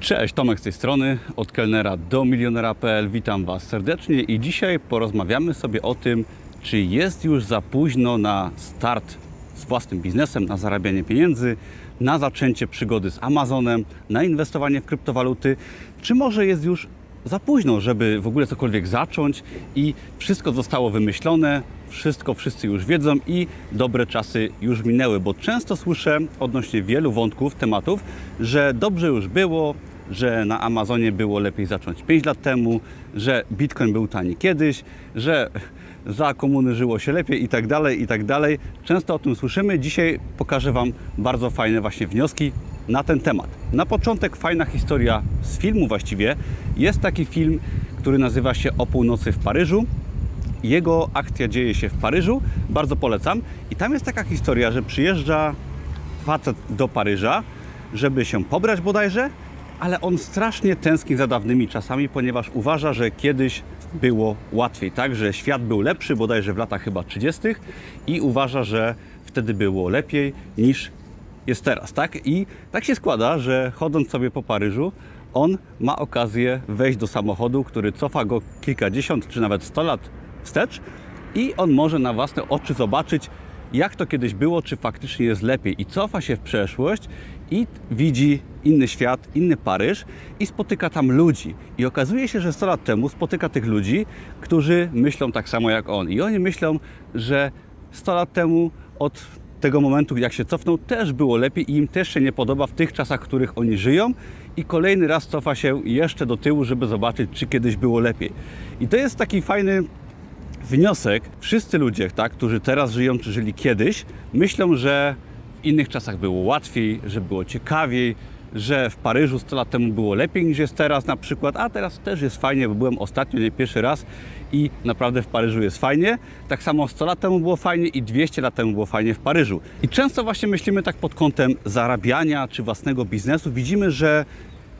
Cześć, Tomek z tej strony, od kelnera do milionera.pl. Witam Was serdecznie i dzisiaj porozmawiamy sobie o tym, czy jest już za późno na start z własnym biznesem, na zarabianie pieniędzy, na zaczęcie przygody z Amazonem, na inwestowanie w kryptowaluty, czy może jest już za późno, żeby w ogóle cokolwiek zacząć i wszystko zostało wymyślone, wszystko wszyscy już wiedzą i dobre czasy już minęły, bo często słyszę odnośnie wielu wątków, tematów, że dobrze już było, że na Amazonie było lepiej zacząć 5 lat temu, że Bitcoin był tani kiedyś, że za komuny żyło się lepiej i tak dalej, i tak dalej. Często o tym słyszymy. Dzisiaj pokażę Wam bardzo fajne właśnie wnioski na ten temat. Na początek fajna historia z filmu właściwie. Jest taki film, który nazywa się O północy w Paryżu. Jego akcja dzieje się w Paryżu, bardzo polecam. I tam jest taka historia, że przyjeżdża facet do Paryża, żeby się pobrać bodajże, ale on strasznie tęskni za dawnymi czasami, ponieważ uważa, że kiedyś było łatwiej, tak? Że świat był lepszy, bodajże w latach chyba 30. i uważa, że wtedy było lepiej niż jest teraz, tak? I tak się składa, że chodząc sobie po Paryżu, on ma okazję wejść do samochodu, który cofa go kilkadziesiąt czy nawet 100 lat wstecz i on może na własne oczy zobaczyć, jak to kiedyś było, czy faktycznie jest lepiej. I cofa się w przeszłość i widzi inny świat, inny Paryż i spotyka tam ludzi. I okazuje się, że 100 lat temu spotyka tych ludzi, którzy myślą tak samo jak on. I oni myślą, że 100 lat temu od tego momentu, jak się cofną, też było lepiej i im też się nie podoba w tych czasach, w których oni żyją. I kolejny raz cofa się jeszcze do tyłu, żeby zobaczyć, czy kiedyś było lepiej. I to jest taki fajny wniosek. Wszyscy ludzie, tak, którzy teraz żyją, czy żyli kiedyś, myślą, że w innych czasach było łatwiej, że było ciekawiej, że w Paryżu 100 lat temu było lepiej niż jest teraz na przykład, a teraz też jest fajnie, bo byłem ostatnio, nie pierwszy raz i naprawdę w Paryżu jest fajnie. Tak samo 100 lat temu było fajnie i 200 lat temu było fajnie w Paryżu. I często właśnie myślimy tak pod kątem zarabiania czy własnego biznesu. Widzimy, że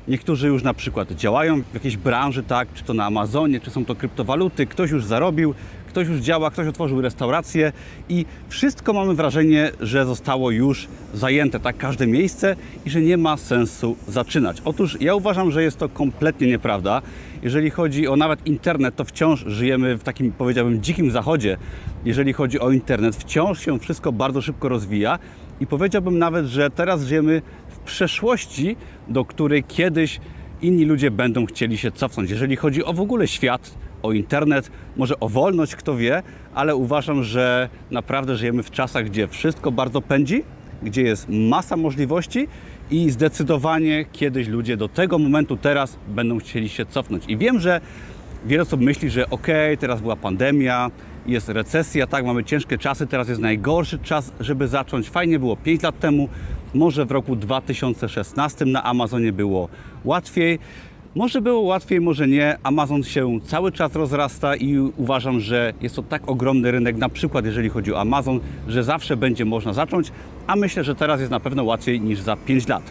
Niektórzy już na przykład działają w jakiejś branży, tak, czy to na Amazonie, czy są to kryptowaluty, ktoś już zarobił, ktoś już działa, ktoś otworzył restaurację i wszystko mamy wrażenie, że zostało już zajęte, tak, każde miejsce i że nie ma sensu zaczynać. Otóż ja uważam, że jest to kompletnie nieprawda. Jeżeli chodzi o nawet internet, to wciąż żyjemy w takim, powiedziałbym, dzikim zachodzie. Jeżeli chodzi o internet, wciąż się wszystko bardzo szybko rozwija i powiedziałbym nawet, że teraz żyjemy w przeszłości, do której kiedyś inni ludzie będą chcieli się cofnąć. Jeżeli chodzi o w ogóle świat, o internet, może o wolność, kto wie, ale uważam, że naprawdę żyjemy w czasach, gdzie wszystko bardzo pędzi, gdzie jest masa możliwości i zdecydowanie kiedyś ludzie do tego momentu teraz będą chcieli się cofnąć. I wiem, że wiele osób myśli, że ok, teraz była pandemia, jest recesja, tak, mamy ciężkie czasy, teraz jest najgorszy czas, żeby zacząć. Fajnie było 5 lat temu, może w roku 2016 na Amazonie było łatwiej. Może było łatwiej, może nie. Amazon się cały czas rozrasta i uważam, że jest to tak ogromny rynek, na przykład jeżeli chodzi o Amazon, że zawsze będzie można zacząć, a myślę, że teraz jest na pewno łatwiej niż za 5 lat.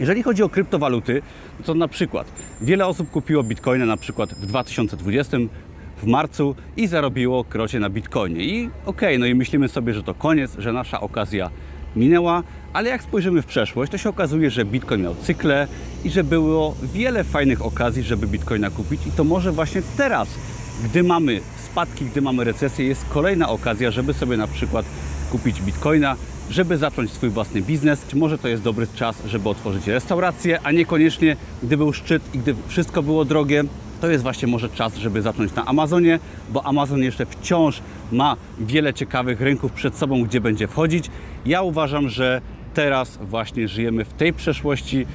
Jeżeli chodzi o kryptowaluty, to na przykład wiele osób kupiło bitcoina na przykład w 2020 w marcu i zarobiło krocie na bitcoinie. I okej, okay, no i myślimy sobie, że to koniec, że nasza okazja minęła, ale jak spojrzymy w przeszłość, to się okazuje, że Bitcoin miał cykle i że było wiele fajnych okazji, żeby Bitcoina kupić i to może właśnie teraz, gdy mamy spadki, gdy mamy recesję, jest kolejna okazja, żeby sobie na przykład kupić Bitcoina, żeby zacząć swój własny biznes. Czy może to jest dobry czas, żeby otworzyć restaurację, a niekoniecznie gdy był szczyt i gdy wszystko było drogie, to jest właśnie może czas, żeby zacząć na Amazonie, bo Amazon jeszcze wciąż ma wiele ciekawych rynków przed sobą, gdzie będzie wchodzić. Ja uważam, że teraz właśnie żyjemy w tej przeszłości,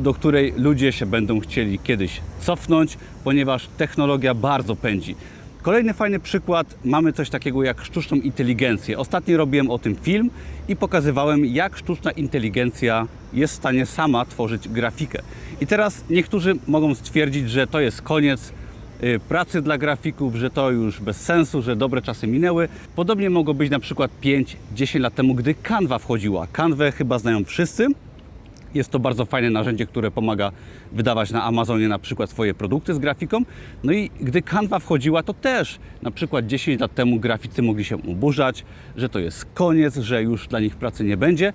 do której ludzie się będą chcieli kiedyś cofnąć, ponieważ technologia bardzo pędzi. Kolejny fajny przykład, mamy coś takiego jak sztuczną inteligencję. Ostatnio robiłem o tym film i pokazywałem, jak sztuczna inteligencja jest w stanie sama tworzyć grafikę. I teraz niektórzy mogą stwierdzić, że to jest koniec pracy dla grafików, że to już bez sensu, że dobre czasy minęły. Podobnie mogło być na przykład 5-10 lat temu, gdy Canva wchodziła. Canwę chyba znają wszyscy. Jest to bardzo fajne narzędzie, które pomaga wydawać na Amazonie na przykład swoje produkty z grafiką. No i gdy Canva wchodziła, to też na przykład 10 lat temu graficy mogli się oburzać, że to jest koniec, że już dla nich pracy nie będzie,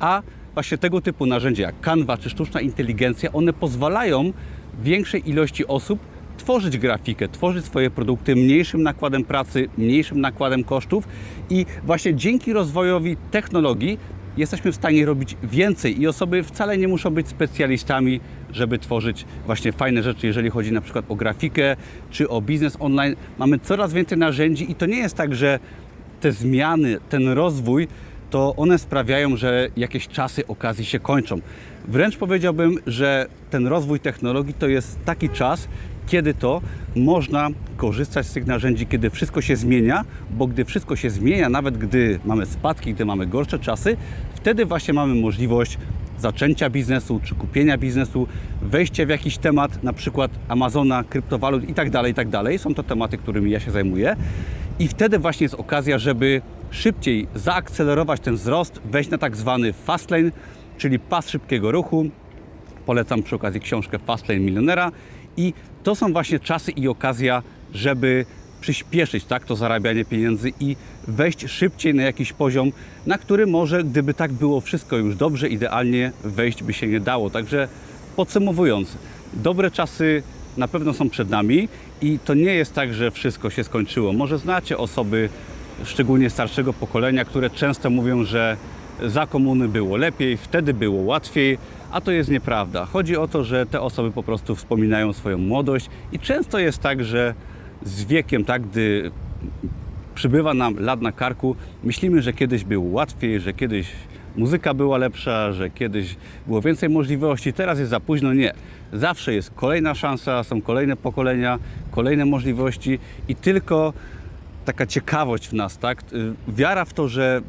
a właśnie tego typu narzędzia jak Canva czy sztuczna inteligencja, one pozwalają większej ilości osób tworzyć grafikę, tworzyć swoje produkty mniejszym nakładem pracy, mniejszym nakładem kosztów i właśnie dzięki rozwojowi technologii jesteśmy w stanie robić więcej i osoby wcale nie muszą być specjalistami, żeby tworzyć właśnie fajne rzeczy, jeżeli chodzi na przykład o grafikę czy o biznes online. Mamy coraz więcej narzędzi i to nie jest tak, że te zmiany, ten rozwój, to one sprawiają, że jakieś czasy okazji się kończą. Wręcz powiedziałbym, że ten rozwój technologii to jest taki czas, kiedy to można korzystać z tych narzędzi, kiedy wszystko się zmienia, bo gdy wszystko się zmienia, nawet gdy mamy spadki, gdy mamy gorsze czasy, wtedy właśnie mamy możliwość zaczęcia biznesu czy kupienia biznesu, wejścia w jakiś temat, na przykład Amazona, kryptowalut i tak dalej, i tak dalej. Są to tematy, którymi ja się zajmuję. I wtedy właśnie jest okazja, żeby szybciej zaakcelerować ten wzrost, wejść na tak zwany fast lane, czyli pas szybkiego ruchu. Polecam przy okazji książkę Fast Lane Milionera i to są właśnie czasy i okazja, żeby przyspieszyć tak, to zarabianie pieniędzy i wejść szybciej na jakiś poziom, na który może, gdyby tak było wszystko już dobrze, idealnie wejść by się nie dało. Także podsumowując, dobre czasy na pewno są przed nami i to nie jest tak, że wszystko się skończyło. Może znacie osoby, szczególnie starszego pokolenia, które często mówią, że za komuny było lepiej, wtedy było łatwiej, a to jest nieprawda. Chodzi o to, że te osoby po prostu wspominają swoją młodość i często jest tak, że z wiekiem, tak, gdy przybywa nam lat na karku, myślimy, że kiedyś było łatwiej, że kiedyś muzyka była lepsza, że kiedyś było więcej możliwości, teraz jest za późno. Nie. Zawsze jest kolejna szansa, są kolejne pokolenia, kolejne możliwości i tylko taka ciekawość w nas, tak? Wiara w to, że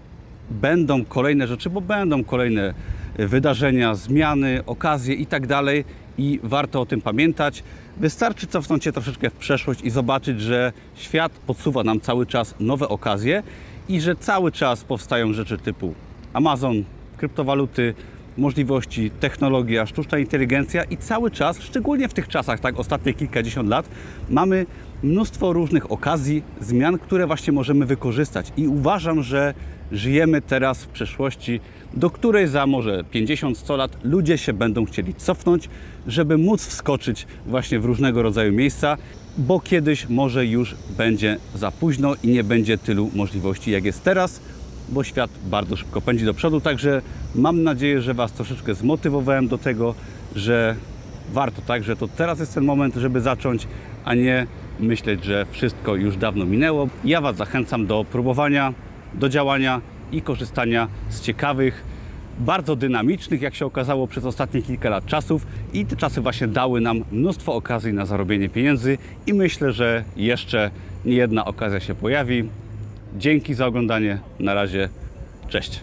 będą kolejne rzeczy, bo będą kolejne wydarzenia, zmiany, okazje i tak dalej i warto o tym pamiętać. Wystarczy cofnąć się troszeczkę w przeszłość i zobaczyć, że świat podsuwa nam cały czas nowe okazje i że cały czas powstają rzeczy typu Amazon, kryptowaluty, możliwości, technologia, sztuczna inteligencja i cały czas, szczególnie w tych czasach, tak ostatnie kilkadziesiąt lat, mamy mnóstwo różnych okazji, zmian, które właśnie możemy wykorzystać. I uważam, że żyjemy teraz w przeszłości, do której za może 50-100 lat ludzie się będą chcieli cofnąć, żeby móc wskoczyć właśnie w różnego rodzaju miejsca, bo kiedyś może już będzie za późno i nie będzie tylu możliwości, jak jest teraz bo świat bardzo szybko pędzi do przodu. Także mam nadzieję, że Was troszeczkę zmotywowałem do tego, że warto, tak, że to teraz jest ten moment, żeby zacząć, a nie myśleć, że wszystko już dawno minęło. Ja Was zachęcam do próbowania, do działania i korzystania z ciekawych, bardzo dynamicznych, jak się okazało, przez ostatnie kilka lat czasów i te czasy właśnie dały nam mnóstwo okazji na zarobienie pieniędzy i myślę, że jeszcze nie jedna okazja się pojawi. Dzięki za oglądanie. Na razie. Cześć.